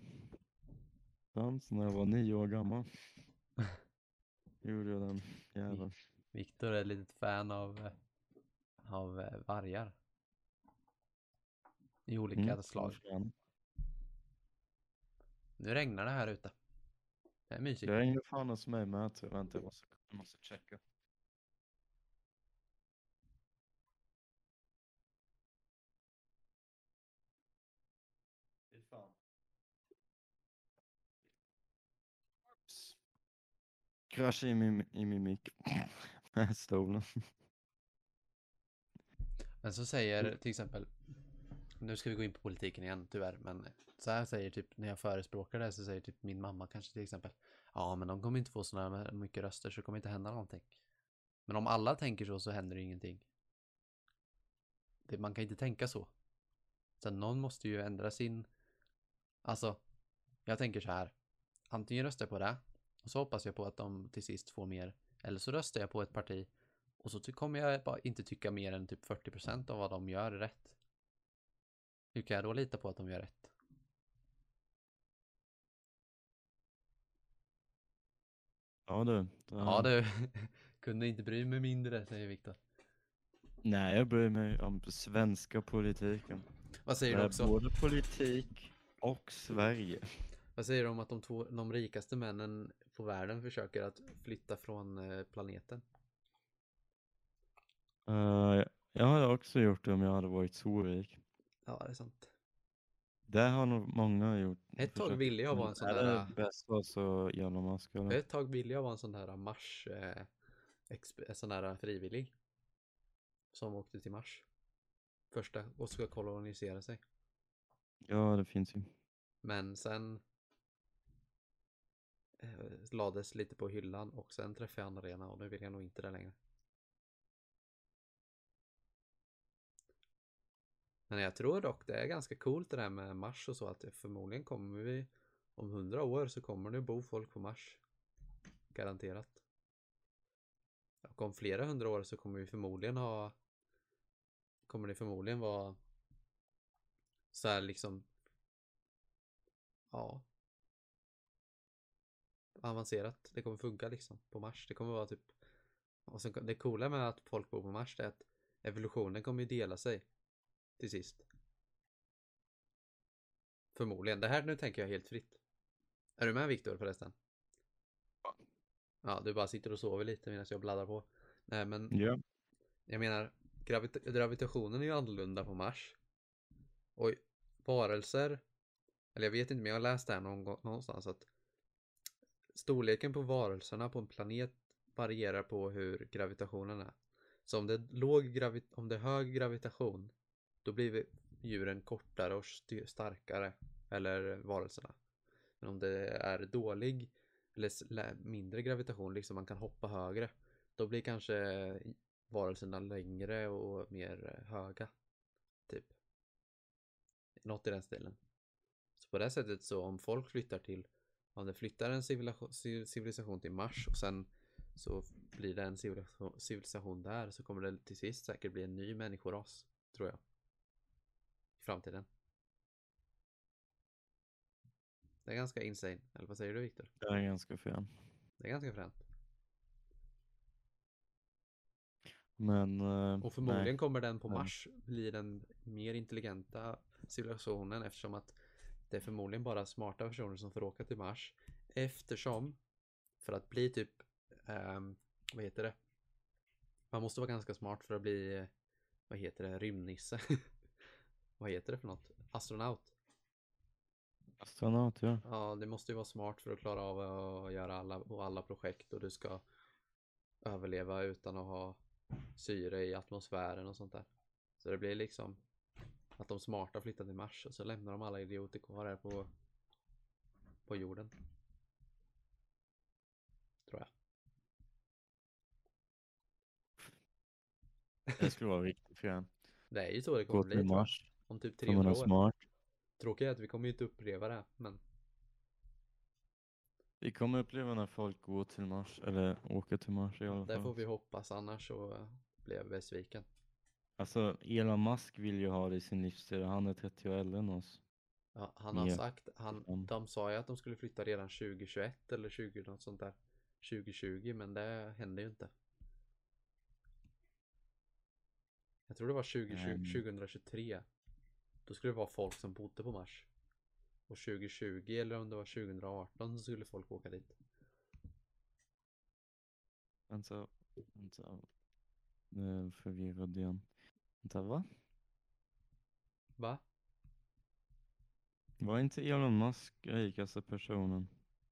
Fanns när jag var nio år gammal. Gjorde jag den jäveln. Viktor är ett litet fan av, av eh, vargar. I olika Mm, slag. fan. Nu regnar det här ute. Det är mysigt. Det ringer fan hos mig med tror jag. Vänta jag måste, jag måste checka. Krasch i min, i min mick. Med stolen. Men så säger till exempel, nu ska vi gå in på politiken igen tyvärr, men så här säger typ när jag förespråkar det så säger typ min mamma kanske till exempel, ja men de kommer inte få sådana mycket röster så det kommer inte hända någonting. Men om alla tänker så så händer det ingenting. Det, man kan inte tänka så. Sen någon måste ju ändra sin, alltså, jag tänker så här, antingen röstar jag på det och så hoppas jag på att de till sist får mer, eller så röstar jag på ett parti och så kommer jag bara inte tycka mer än typ 40% av vad de gör är rätt. Hur kan jag då lita på att de gör rätt? Ja du. Ja du, kunde inte bry mig mindre, säger Viktor. Nej jag bryr mig om svenska politiken. Vad säger du är också? både politik och Sverige. Vad säger du om att de, två, de rikaste männen på världen försöker att flytta från eh, planeten? Uh, jag hade också gjort det om jag hade varit så rik. Ja, det är sant. Det har nog många gjort. Ett tag försökt. ville jag vara en sån är där... det bästa så Musk eller? Ett tag ville jag vara en sån där Mars... Eh, sån där frivillig. Som åkte till Mars. Första, och ska kolonisera sig. Ja det finns ju. Men sen eh, Eh, lades lite på hyllan och sen träffade jag Anna-Lena och nu vill jag nog inte det längre. Men jag tror dock det är ganska coolt det där med Mars och så att förmodligen kommer vi om hundra år så kommer det bo folk på Mars. Garanterat. Och om flera hundra år så kommer vi förmodligen ha kommer det förmodligen vara så här liksom ja avancerat. Det kommer funka liksom på Mars. Det kommer vara typ och sen, det coola med att folk bor på Mars är att evolutionen kommer ju dela sig till sist. Förmodligen. Det här nu tänker jag helt fritt. Är du med Viktor förresten? Ja, du bara sitter och sover lite medan jag bladdar på. Nej, men Ja. jag menar, gravita- gravitationen är ju annorlunda på Mars. Och varelser, eller jag vet inte, men jag har läst det här någon, någonstans att storleken på varelserna på en planet varierar på hur gravitationen är. Så om det är, låg gravi- om det är hög gravitation, då blir djuren kortare och starkare, eller varelserna. Men om det är dålig eller mindre gravitation, liksom man kan hoppa högre, då blir kanske varelserna längre och mer höga. Typ. Något i den stilen. Så på det sättet så om folk flyttar till, om det flyttar en civilisation, civ- civilisation till Mars och sen så blir det en civilisation, där så kommer det till sist säkert bli en ny människoras, tror jag. I framtiden. Det är ganska insane, eller vad säger du Viktor? Det är ganska fel. Det är ganska fränt. Men. eh, Och förmodligen nej. kommer den på. Mars bli den mer intelligenta civilisationen eftersom att det är förmodligen bara smarta personer som får åka till Mars. Eftersom, för att bli typ, ehm, vad heter det? Man måste vara ganska smart för att bli, eh, vad heter det, rymdnisse. vad heter det för något? Astronaut. Astronaut ja. Ja, det måste ju vara smart för att klara av att göra alla, och alla projekt och du ska överleva utan att ha syre i atmosfären och sånt där. Så det blir liksom att de smarta flyttar till Mars och så lämnar de alla idioter kvar här på, på jorden. Tror jag. Det skulle vara riktigt fel. Det är ju så det kommer bli jag. Mars. Om typ För man 300 är år. smart. Tråkigt att vi kommer ju inte uppleva det, men Vi kommer uppleva när folk går till Mars. Eller åker till Mars i alla det fall. får vi hoppas annars så blev besviken. Alltså Elon Musk vill ju ha det i sin livsstil. Han är 30 år äldre än oss. Ja, han har Ja. sagt, han, de sa ju att de skulle flytta redan 2021 eller 20 något sånt där. 2020 men det hände ju inte. Jag tror det var 2020, Mm. 2023. Då skulle det vara folk som bodde på Mars. Och 2020 eller om det var 2018 så skulle folk åka dit. Vänta, vänta. Nu är jag förvirrad igen. Vänta, va? Va? Var inte Elon Musk rikaste personen?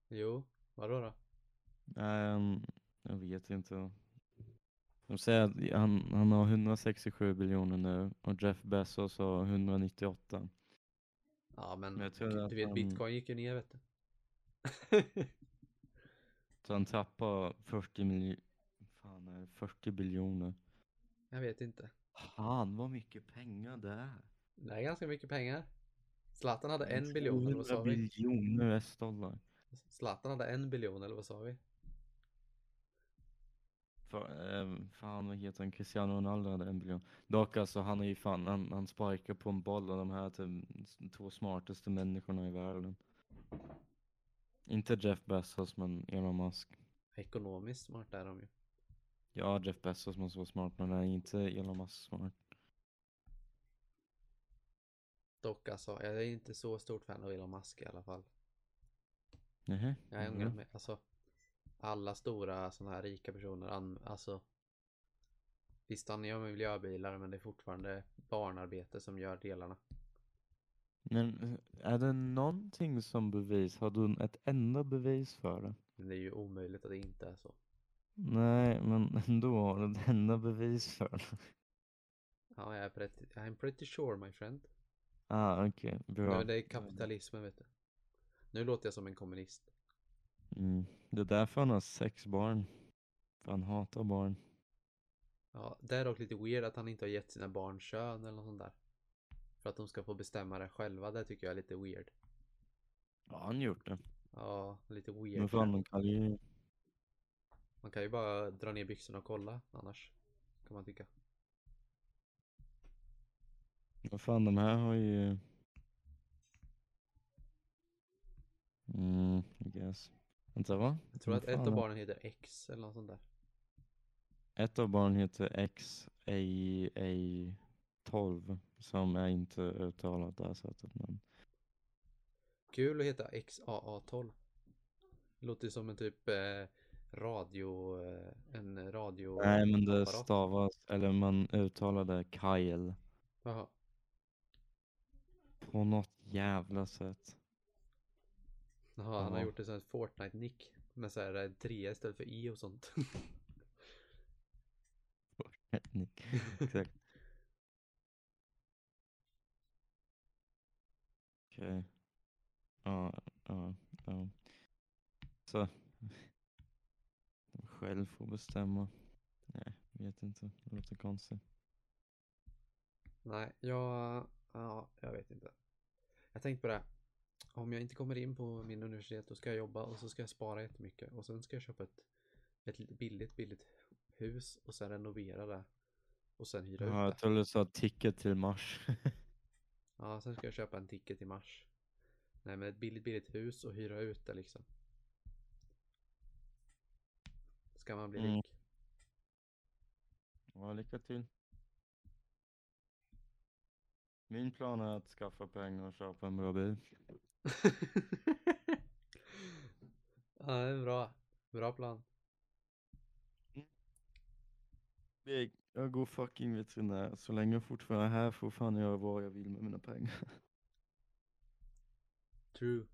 Jo, vadå då? Nej, han- jag vet inte. De säger att han, han har 167 biljoner nu och Jeff Bezos har 198. Ja men, Men jag tror du att vet han- bitcoin gick ju ner vet du. Så han tappar 40 miljoner. Fan, är det 40 biljoner? Jag vet inte. Fan vad mycket pengar det är. Det är ganska mycket pengar. Zlatan hade en biljon eller vad sa 200 vi? biljoner US-dollar. Zlatan hade en biljon eller vad sa vi? För, eh, fan vad heter han? Cristiano Ronaldo hade en biljon. Dock alltså han är ju fan, han, han sparkar på en boll och de här typ, två smartaste människorna i världen. Inte Jeff Bezos men Elon Musk. Ekonomiskt smart är de ju. Ja, Jeff Bezos måste vara smart men är inte Elon Musk smart. Dock alltså, jag är inte så stort fan av Elon Musk i alla fall. Nähä? Jag är Mhm. mm. med, alltså alla stora sådana här rika personer, alltså Visst han gör miljöbilar men det är fortfarande barnarbete som gör delarna. Men eh, är det någonting som bevis? Har du ett enda bevis för det? Men det är ju omöjligt att det inte är så. Nej, men ändå har du ett enda bevis för det. Ja, jag är pretty, I'm pretty sure my friend. Ah, okej, bra. Nu, det är kapitalismen vet du. Nu låter jag som en kommunist. Mm. Det är därför han har sex barn. För han hatar barn. Ja, det är dock lite weird att han inte har gett sina barn kön eller något sånt där. För att de ska få bestämma det själva, det tycker jag är lite weird. Ja, han gjort det. Ja, lite weird. Men fan, de kan ju... Man kan ju bara dra ner byxorna och kolla annars. Kan man tycka. Vad fan, de här har ju... Mm, I guess. Vänta, va? Jag tror att ett av barnen heter X eller något sånt där. Ett av barnen heter XAA12 som är inte uttalat det här sättet men Kul att heta XAA12. Det låter som en typ eh, radio, eh, en radio. Nej men det stavas, eller man uttalar det Kyle Jaha. på något jävla sätt. Jaha, han har Ja. gjort ett sånt här Fortnite-nick. Med så här 3 istället för i och sånt. Exakt. Okej. Ja, ja, ja. Så. Själv får bestämma. Nej, vet inte. Det låter konstigt. Nej, jag, ja, jag vet inte. Jag tänkte på det. Om jag inte kommer in på min universitet då ska jag jobba och så ska jag spara jättemycket och sen ska jag köpa ett, ett billigt, billigt hus och sen renovera det. Och sen hyra Ja, ut jag det. tror du sa ticket till Mars. Ja, sen ska jag köpa en ticket i mars. Nej, men ett billigt, billigt hus och hyra ut det liksom. Ska man bli Mm. rik? Ja, lycka till. Min plan är att skaffa pengar och köpa en bra bil. ja, det är bra. Bra plan. Jag, går fucking veterinär. Så länge jag fortfarande är här får fan göra vad jag vill med mina pengar. True.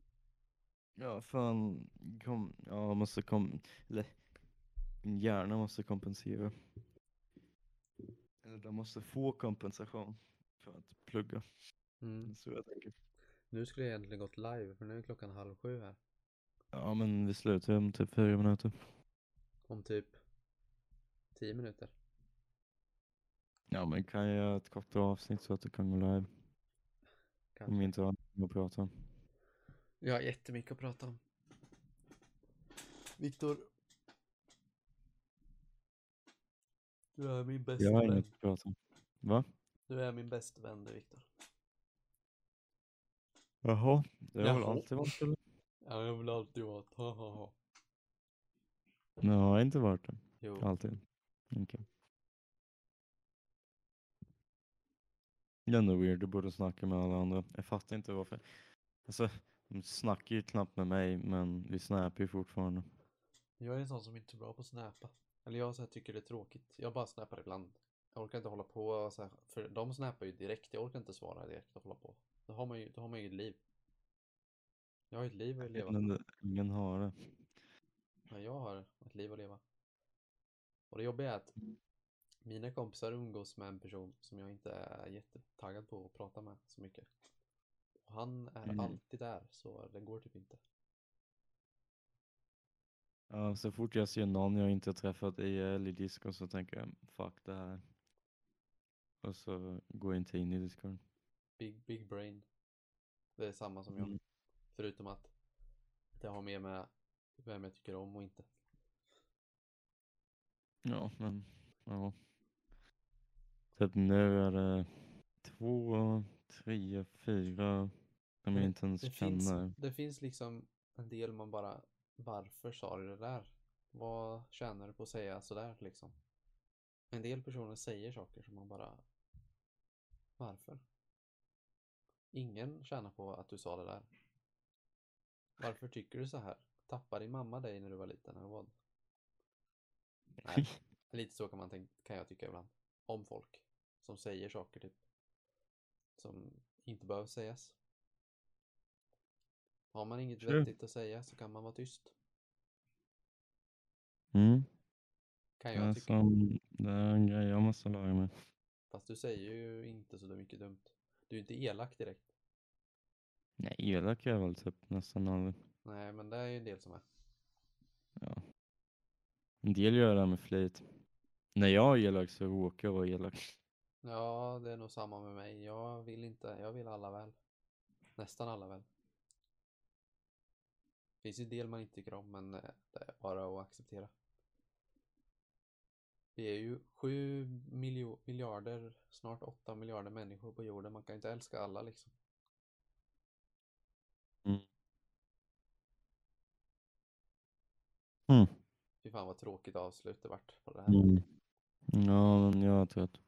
Ja, fan. Kom, ja, måste kom... Eller, min hjärna måste kompensera. Eller de måste få kompensation för att plugga. Mm. Så jag tänker. Nu skulle jag egentligen gått live för nu är klockan halv sju här. Ja, men vi slutar om typ fyra minuter. Om typ 10 minuter. Ja, men kan jag göra ett kortare avsnitt så att du kan gå live? Om Kanske. vi inte har något att prata om. Jag har jättemycket att prata om. Viktor. Du är min bästa Jag har vän. inget att prata om. Va? Du är min bästa vän du Viktor. Jaha, det har väl Jaha. alltid varit eller? Ja, jag vill alltid vara ett ha ha ha. Nej, jag har inte varit det. Jo. Alltid. Okej. Det är ändå weird, du borde snacka med alla andra. Jag fattar inte varför. Alltså, de snackar ju knappt med mig, men vi snappar ju fortfarande. Jag är en sån som inte är bra på att snappa. Eller jag så här, tycker det är tråkigt. Jag bara snappar ibland. Jag orkar inte hålla på så här, för de snappar ju direkt. Jag orkar inte svara direkt och hålla på. Då har man ju, då har man ju ett liv. Jag har ju ett liv att leva. Det- ingen har det. Men jag har ett liv att leva. Och det jobbiga är att mina kompisar umgås med en person som jag inte är jättetaggad på att prata med så mycket. Och han är Mm. alltid där, så det går typ inte. Ja, så fort jag ser någon jag inte träffat i disco så tänker jag fuck det här. Och så går jag inte in i discord. Big, big brain. Det är samma som jag. Mm. Förutom att det har mer med vem jag tycker om och inte. Ja, men ja. Typ nu är det två, tre, fyra som jag inte ens Det finns, känner. det finns liksom en del man bara, varför sa du det där? Vad tjänar du på att säga sådär liksom? En del personer säger saker som man bara, varför? Ingen tjänar på att du sa det där. Varför tycker du så här? Tappade din mamma dig när du var liten eller vad? Nej, lite så kan man tänka, kan jag tycka ibland. Om folk som säger saker typ som inte behöver sägas. Har man inget Sure. vettigt att säga så kan man vara tyst. Mm. Kan jag tycka. som, det är en grej jag måste lära mig. Fast du säger ju inte så mycket dumt. Du är inte elak direkt. Nej, elak är jag väl typ nästan aldrig. Nej, men det är ju en del som är. Ja. En del gör det med flit. När jag är elak så råkar jag vara elak. Ja, det är nog samma med mig. Jag vill inte, jag vill alla väl. Nästan alla väl. Finns ju del man inte tycker om, men eh, det är bara att acceptera. Vi är ju sju miljarder, snart åtta miljarder människor på jorden. Man kan inte älska alla liksom. Mm. Fy fan vad tråkigt avslut det vart på det här. Mm. Ja, men jag är trött.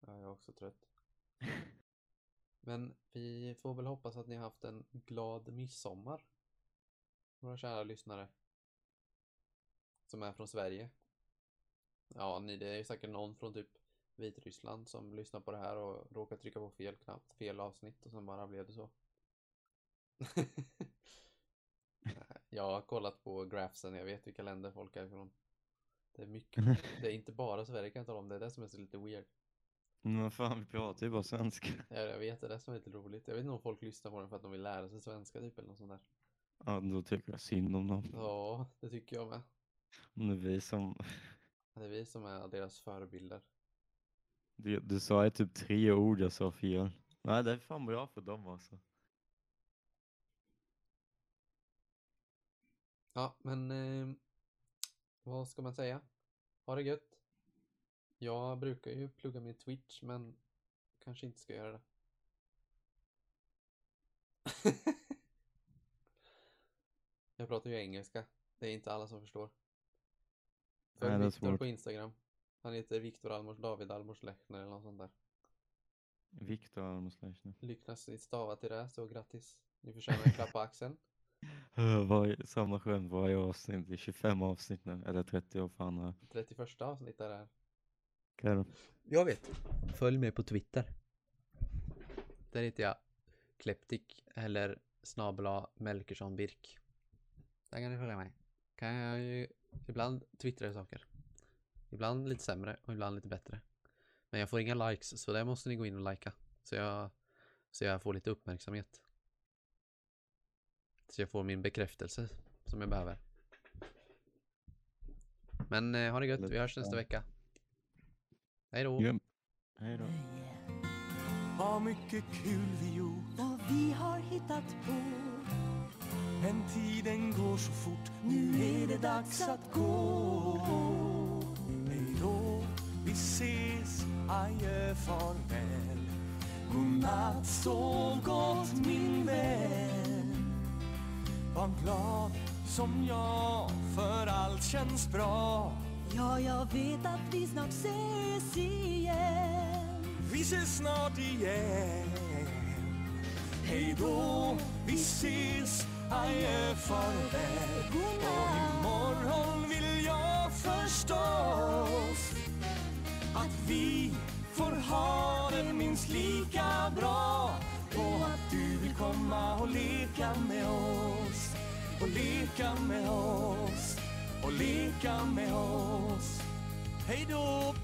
Ja, jag är också trött. Men vi får väl hoppas att ni har haft en glad midsommar. Våra kära lyssnare. Som är från Sverige. Ja, ni, det är säkert någon från typ Vitryssland som lyssnar på det här och råkar trycka på fel knapp, fel avsnitt och sen bara blev det så. jag har kollat på graphsen, jag vet vilka länder folk är ifrån. Det är mycket, det är inte bara Sverige kan jag tala om, det är det som är så lite weird. Men fan, vi pratar ju bara svenska. Ja, jag vet, det är det som är lite roligt. Jag vet inte om folk lyssnar på den för att de vill lära sig svenska typ eller något sånt där. Ja, då tycker jag synd om dem. Ja, det tycker jag med. Om det är vi som... Det är vi som är deras förebilder. Du, du sa ju typ tre ord jag sa fel. Nej, det är fan bra för dem alltså. Ja, men eh, vad ska man säga? Ha det gött. Jag brukar ju plugga min Twitch, men kanske inte ska göra det. jag pratar ju engelska. Det är inte alla som förstår. Följ Nej, det är Viktor svårt. på Instagram. Han heter Viktor Almors David Almors Lechner eller något sånt där. Viktor Almosleich Lycknas ni stava till det, så grattis. Ni förtjänar en klapp på axeln. Varje, samma skämt varje avsnitt. Det är 25 avsnitt nu. Eller 30 vad fan är 31 avsnitt är det här. är. Jag vet. Följ mig på Twitter. Där heter jag Kleptik eller snabla Melkersson Birk. Där kan ni följa mig. Kan jag ju ibland twittra saker. Ibland lite sämre och ibland lite bättre. Men jag får inga likes så där måste ni gå in och likea. Så jag, så jag får lite uppmärksamhet. Så jag får min bekräftelse som jag behöver. Men eh, ha det gött, vi hörs nästa vecka. Hej då! Ja. Hej då. Vad mycket kul vi gjort vad vi har hittat på. Men tiden går så fort Nu är det dags att gå. Hej då, vi ses, adjö, farväl. Godnatt, sov gott min vän. Var glad som jag, för allt känns bra. Ja, jag vet att vi snart ses igen. Vi ses snart igen. Hej då, vi ses, adjö, farväl. Och imorgon vill jag förstås att vi får ha det minst lika bra och att du vill komma och leka med oss och leka med oss och leka med oss. Hej då!